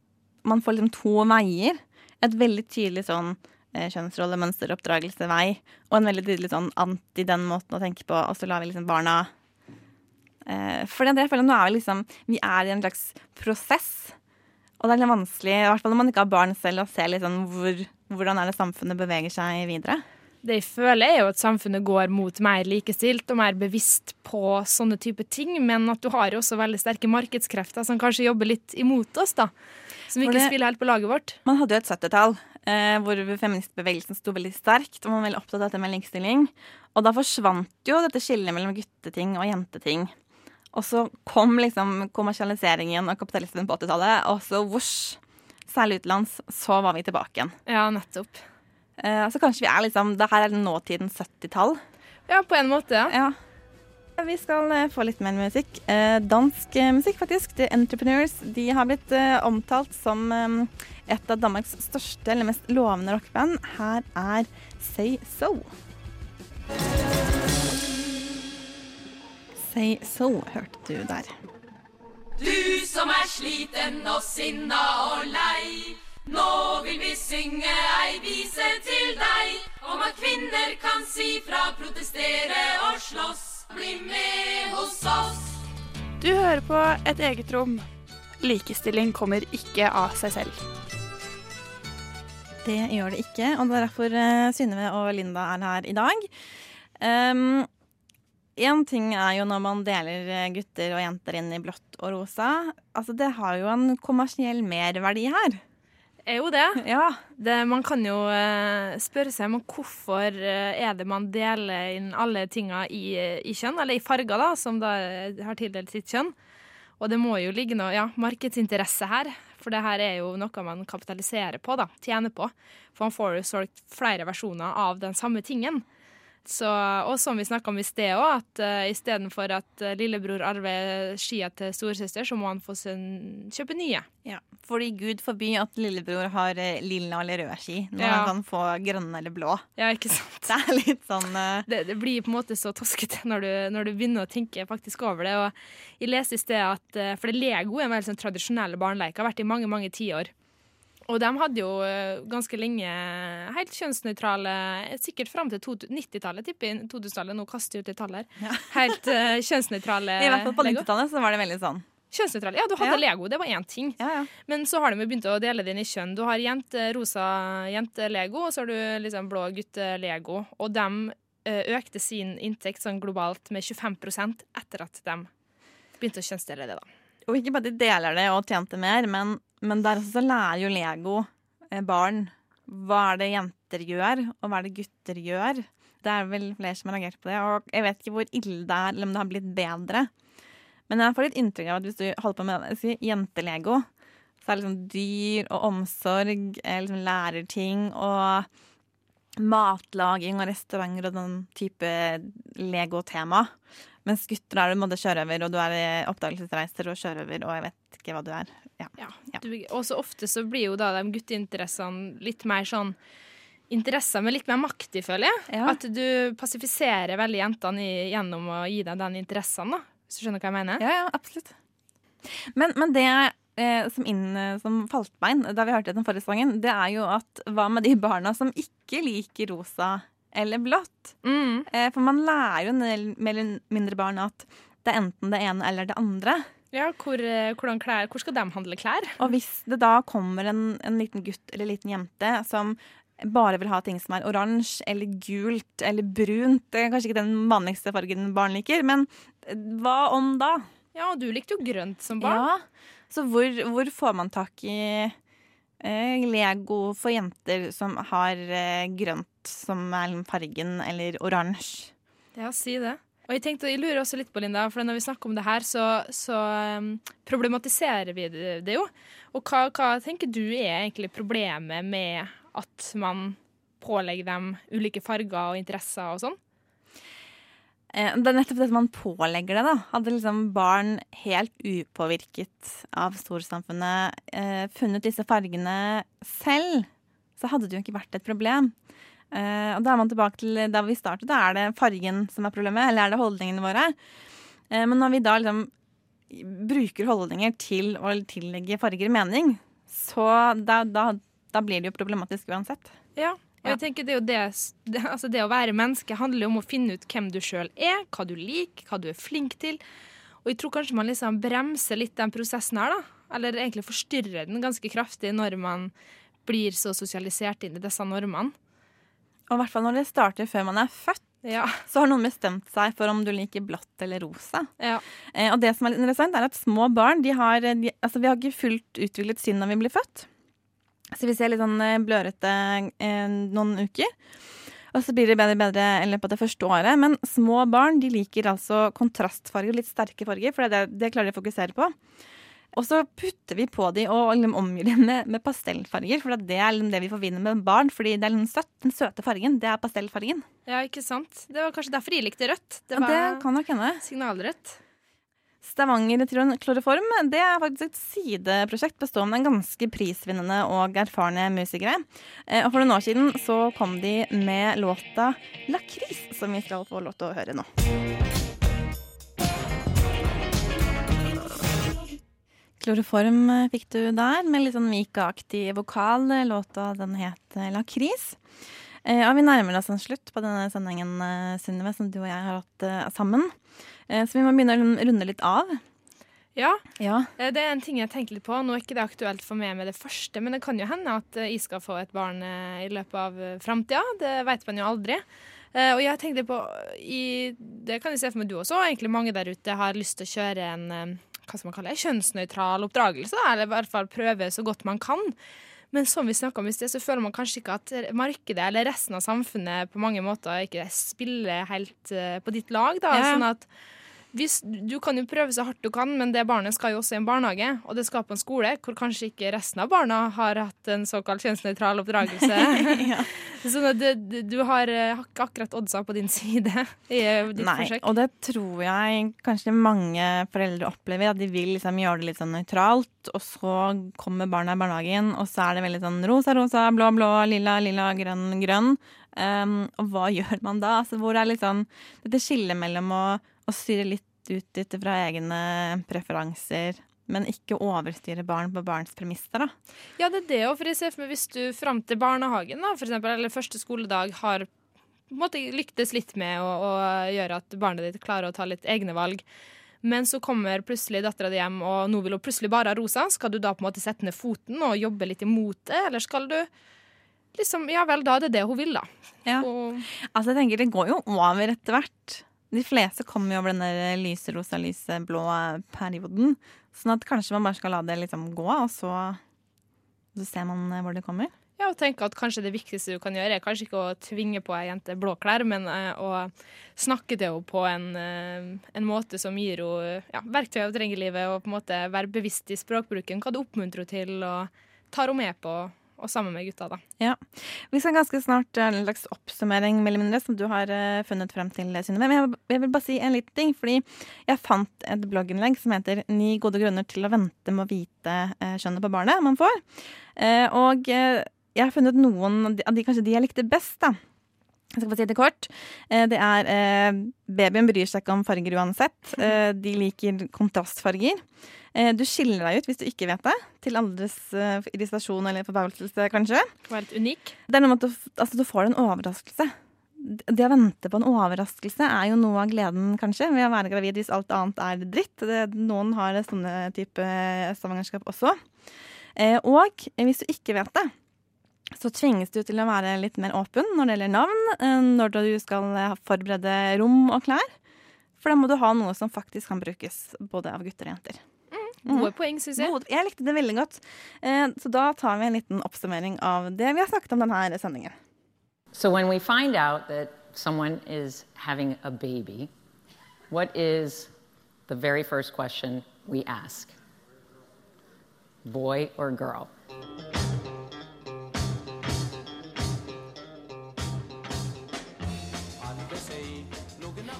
Man får liksom to veier. Et veldig tydelig sånn eh, kjønnsrollemønsteroppdragelsevei, og en veldig tydelig sånn anti den måten å tenke på, og så lar vi liksom barna eh, For det, jeg føler nå er vi liksom Vi er i en slags prosess. Og det er litt vanskelig, i hvert fall når man ikke har barn selv, å se sånn hvor, hvordan er det samfunnet beveger seg videre. Det jeg føler, er jo at samfunnet går mot mer likestilt og mer bevisst på sånne type ting, men at du har jo også veldig sterke markedskrefter som kanskje jobber litt imot oss, da. Som ikke det- spiller helt på laget vårt. Man hadde jo et 70-tall eh, hvor feministbevegelsen sto veldig sterkt, og man var veldig opptatt av dette med likestilling. Og da forsvant jo dette skillet mellom gutteting og jenteting. Og så kom liksom kommersialiseringen og kapitalismen på 80-tallet, og så vosj, særlig utenlands, så var vi tilbake igjen. Ja, nettopp. Eh, så kanskje vi er liksom Det her er nåtidens 70-tall. Ja, på en måte, ja. ja. Vi skal eh, få litt mer musikk. Eh, dansk eh, musikk, faktisk. The Entrepreneurs. De har blitt omtalt som et av Danmarks største eller mest lovende rockeband. Her er Say So. Say So hørte du der. Du som er sliten og sinna og lei. Nå vil vi synge ei vise til deg om at kvinner kan si fra, protestere og slåss. Bli med hos oss. Du hører på Et eget rom. Likestilling kommer ikke av seg selv. Det gjør det ikke, og det er derfor uh, Synnøve og Linda er her i dag. Um, en ting er jo når man deler eh, gutter og jenter inn i blått og rosa. Altså, det har jo en kommersiell merverdi her. Er jo det. Ja. det man kan jo eh, spørre seg om hvorfor eh, er det man deler inn alle tinga i, i kjønn, eller i farger, da, som da har tildelt sitt kjønn. Og det må jo ligge noe ja, markedsinteresse her, for det her er jo noe man kapitaliserer på, da, tjener på. For man får jo solgt flere versjoner av den samme tingen. Så, og som vi snakka om i sted òg, at uh, istedenfor at uh, lillebror arver skia til storesøster, så må han få sin, kjøpe nye. Ja, fordi Gud forby at lillebror har uh, lilla eller røde ski når Ja. han kan få grønne eller blå. Ja, ikke sant? Det er litt sånn uh... det, det blir på en måte så toskete når du, når du begynner å tenke faktisk over det. Og jeg leste i sted at eh, For Lego er en veldig sånn tradisjonell barneleik, har vært i mange mange tiår. Og de hadde jo eh, ganske lenge helt kjønnsnøytrale, sikkert fram til 90-tallet, tipper jeg. 2000-tallet, nå kaster jeg ut et tall her. Helt uh, kjønnsnøytrale I hvert fall på 90-tallet så var det veldig sånn. Kjønnsnøytrale. Ja, du hadde Ja. Lego, det var én ting. Men så har de begynt å dele det inn i kjønn. Du har jente, rosa jente-lego, og så har du liksom blå gutte-lego. Og de eh, økte sin inntekt sånn globalt med 25% etter at de begynte å kjønnsdele det, da. Og ikke bare de deler det og tjente mer, men, men der også så lærer jo Lego eh, barn hva er det jenter gjør, og hva er det gutter gjør. Det er vel flere som har reagert på det, og jeg vet ikke hvor ille det er, eller om det har blitt bedre. Men jeg får litt inntrykk av at hvis du holder på med si, jentelego, så er det liksom dyr og omsorg, eh, liksom lærerting og matlaging og restauranter og den type Lego-tema. Mens gutter er du sjørøver, og du er oppdagelsesreiser og sjørøver, og jeg vet ikke hva du er. Ja. ja. og så ofte så blir jo da de gutteinteressene litt mer sånn interesser med litt mer makt føler jeg. At du passifiserer veldig jentene gjennom å gi dem den interessen, da. Hvis du skjønner hva jeg mener? Ja, ja, absolutt. Men, men det eh, som, inn, som falt meg inn da vi hørte den forrige sangen, det er jo at hva med de barna som ikke liker rosa eller blått? Eh, for man lærer jo en del mer eller mindre barn at det er enten det ene eller det andre. Ja, hvor, eh, hvordan klær, hvor skal de handle klær? Og hvis det da kommer en, en liten gutt eller en liten jente som bare vil ha ting som er oransje eller gult eller brunt. Det er kanskje ikke den vanligste fargen barn liker, men eh, hva om da? Ja, og du likte jo grønt som barn. Ja, så hvor, hvor får man tak i Lego for jenter som har eh, grønt som er fargen, eller oransje? Ja, si det. Og jeg tenkte, jeg lurer også litt på, Linda, for når vi snakker om det her, så, så um, problematiserer vi det jo. Og hva, hva tenker du er egentlig problemet med at man pålegger dem ulike farger og interesser og sånn? Eh, Det er nettopp dette man pålegger det, da. Hadde liksom barn helt upåvirket av storsamfunnet eh, funnet disse fargene selv, så hadde det jo ikke vært et problem. Eh, og da er man tilbake til da vi startet. Da er det fargen som er problemet, eller er det holdningene våre? Eh, men når vi da liksom bruker holdninger til å tillegge farger mening, så da, da, da blir det jo problematisk uansett. Ja, og jeg tenker det, jo det, altså det å være menneske handler jo om å finne ut hvem du sjøl er, hva du liker, hva du er flink til. Og jeg tror kanskje man liksom bremser litt den prosessen her, da. Eller egentlig forstyrrer den ganske kraftig når man blir så sosialisert inn i disse normene. Og i hvert fall når det starter før man er født. Ja. Så har noen bestemt seg for om du liker blått eller rosa. Ja. Eh, og det som er litt interessant, er at små barn de har, de, altså vi har ikke fullt utviklet sinn når vi blir født. Så vi ser litt sånn eh, blørete eh, noen uker. Og så blir det bedre og bedre i løpet av det første året. Men små barn de liker altså kontrastfarger, litt sterke farger, for det, det klarer de å fokusere på. Og så putter vi på de og liksom omgir dem med, med pastellfarger, for det er liksom det vi forbinder med barn. Fordi det er liksom søtt, den søte fargen, det er pastellfargen. Ja, ikke sant? Det var kanskje derfor de likte rødt. Det Ja, var det kan nok hende. signalrødt. Stavanger kloroform det er faktisk et sideprosjekt bestående av ganske prisvinnende og erfarne musikere. Eh, Og for noen år siden så kom de med låta 'Lakris', som vi skal få lov til å høre nå. Kloroform eh, fikk du der, med litt sånn Mika-aktig vokal. Låta den het 'Lakris'. Eh, og vi nærmer oss en slutt på denne sendingen, eh, Synnøve, som du og jeg har hatt eh, sammen. Eh, så vi må begynne å runde litt av. Ja. Ja. Eh, Det er en ting jeg tenker litt på. Nå er ikke det aktuelt for meg med det første, men det kan jo hende at eh, jeg skal få et barn i løpet av framtida. Det vet man jo aldri. Og jeg tenkte på i, Det kan jeg se for meg du også. Egentlig mange der ute har lyst til å kjøre en hva skal man kalle det, kjønnsnøytral oppdragelse. Eller i hvert fall prøve så godt man kan. Men som vi snakka om i sted, så føler man kanskje ikke at markedet eller resten av samfunnet på mange måter ikke spiller helt eh, på ditt lag. Da. Ja. Sånn at hvis, du kan jo prøve så hardt du kan, men det barnet skal jo også i en barnehage, og det skal på en skole hvor kanskje ikke resten av barna har hatt en såkalt kjønnsnøytral oppdragelse. Sånn at det, du har eh, ikke akkurat oddsa på din side i eh, ditt Nei, forsøk. og det tror jeg kanskje mange foreldre opplever. At de vil liksom gjøre det litt sånn nøytralt, og så kommer barna i barnehagen, og så er det veldig sånn rosa, rosa, blå, blå, lilla, lilla, grønn, grønn. Um, og hva gjør man da? Altså, hvor er liksom dette skillet mellom å, å styre litt ut ut fra egne preferanser, men ikke overstyre barn på barns premisser, da. Ja, det er det òg. For jeg ser for meg hvis du fram til barnehagen, da, for eksempel, eller første skoledag, har måtte måte lyktes litt med å, å gjøre at barnet ditt klarer å ta litt egne valg. Men så kommer plutselig dattera di hjem, og nå vil hun plutselig bare ha rosa. Skal du da på en måte sette ned foten og jobbe litt imot det, eller skal du liksom Ja vel, da er det det hun vil, da. Ja. Og, Altså, jeg tenker det går jo over etter hvert. De fleste kommer jo over denne lyserosa, lyseblå perioden. Sånn at kanskje man bare skal la det liksom gå, og så, så ser man eh, hvor det kommer. ja, og tenke at kanskje det viktigste du kan gjøre, er kanskje ikke å tvinge på ei jente blå klær, men eh, å snakke til henne på en, eh, en måte som gir henne ja, verktøy hun trenger i livet, og på en måte være bevisst i språkbruken, hva du oppmuntrer henne til, og tar henne med på, og sammen med gutta, da. Ja. Vi skal ganske snart ha en slags oppsummering mer eller mindre, som du har eh, funnet frem til, Synnøve. Men jeg, vil bare si en liten ting. Fordi jeg fant et blogginnlegg som heter 'Ni gode grunner til å vente med å vite eh, kjønnet på barnet man får'. Eh, og eh, jeg har funnet noen av de, kanskje de jeg likte best, da. Jeg skal bare si det kort. Eh, Det er eh, Babyen bryr seg ikke om farger uansett. Eh, De liker kontrastfarger. Eh, Du skiller deg ut hvis du ikke vet det. Til andres eh, irritasjon eller forbauselse, kanskje. Helt unik. Det er noe med at du, altså, du får en overraskelse. Det å vente på en overraskelse er jo noe av gleden, kanskje, ved å være gravid hvis alt annet er dritt. Det, noen har sånne type stavangerskap også. Eh, og hvis du ikke vet det, så tvinges du til å være litt mer åpen når det gjelder navn, eh, når du skal eh, forberede rom og klær. For da må du ha noe som faktisk kan brukes både av gutter og jenter. Gode poeng, syns jeg. Gode- jeg likte det veldig godt. Eh, Så da tar vi en liten oppsummering av det vi har snakket om denne sendingen. So when we find out that someone is having a baby, what is the very first question we ask? Boy or girl?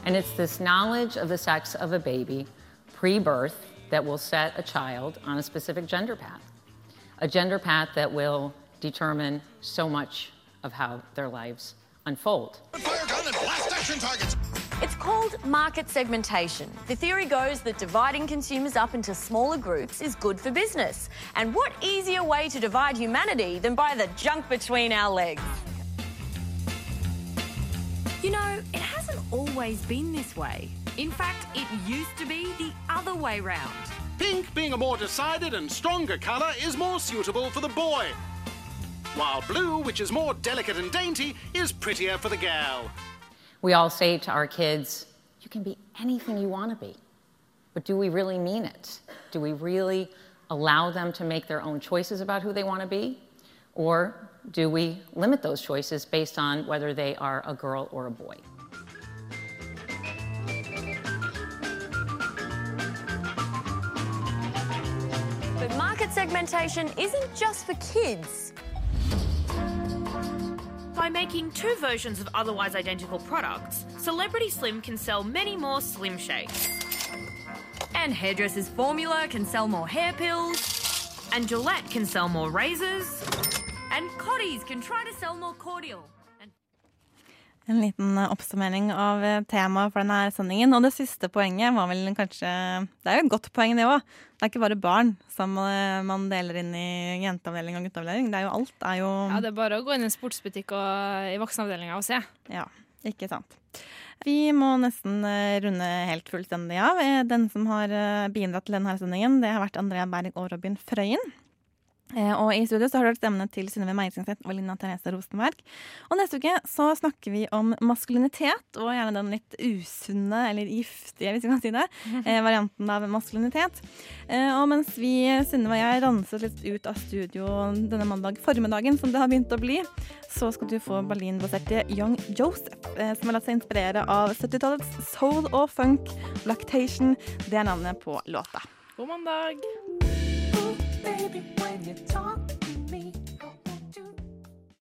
And it's this knowledge of the sex of a baby pre birth that will set a child on a specific gender path. A gender path that will determine so much of how their lives unfold. It's called market segmentation. The theory goes that dividing consumers up into smaller groups is good for business. And what easier way to divide humanity than by the junk between our legs? You know, it hasn't always been this way. In fact, it used to be the other way round. Pink, being a more decided and stronger colour, is more suitable for the boy. While blue, which is more delicate and dainty, is prettier for the gal. We all say to our kids, you can be anything you want to be. But do we really mean it? Do we really allow them to make their own choices about who they want to be? Or do we limit those choices based on whether they are a girl or a boy? Isn't just for kids. By making two versions of otherwise identical products, Celebrity Slim can sell many more Slim Shakes. And Hairdresser's Formula can sell more hair pills. And Gillette can sell more razors. And Cotties can try to sell more cordial. En liten eh, oppsummering av eh, temaet for denne sendingen. Og det siste poenget var vel kanskje Det er jo et godt poeng, det òg. Det er ikke bare barn som eh, man deler inn i jenteavdeling og gutteavdeling. Det er jo alt. Er jo Ja, det er bare å gå inn i en sportsbutikk og i voksenavdelinga og se. Ja, ikke sant. Vi må nesten runde helt fullstendig av. Den som har bidratt til denne sendingen, det har vært Andrea Berg og Robin Frøyen. Eh, Og i studio så har du hørt stemmene til Synnøve Meisingseth og Lina Therese Rosenberg. Og neste uke så snakker vi om maskulinitet, og gjerne den litt usunne, eller giftige, hvis vi kan si det, eh, varianten av maskulinitet. Eh, Og mens vi, Synnøve og jeg, ranset litt ut av studio denne mandag formiddagen, som det har begynt å bli, så skal du få Berlin-baserte Young Joseph, eh, som har latt seg inspirere av 70-tallets soul og funk. Lactation, det er navnet på låta. God mandag.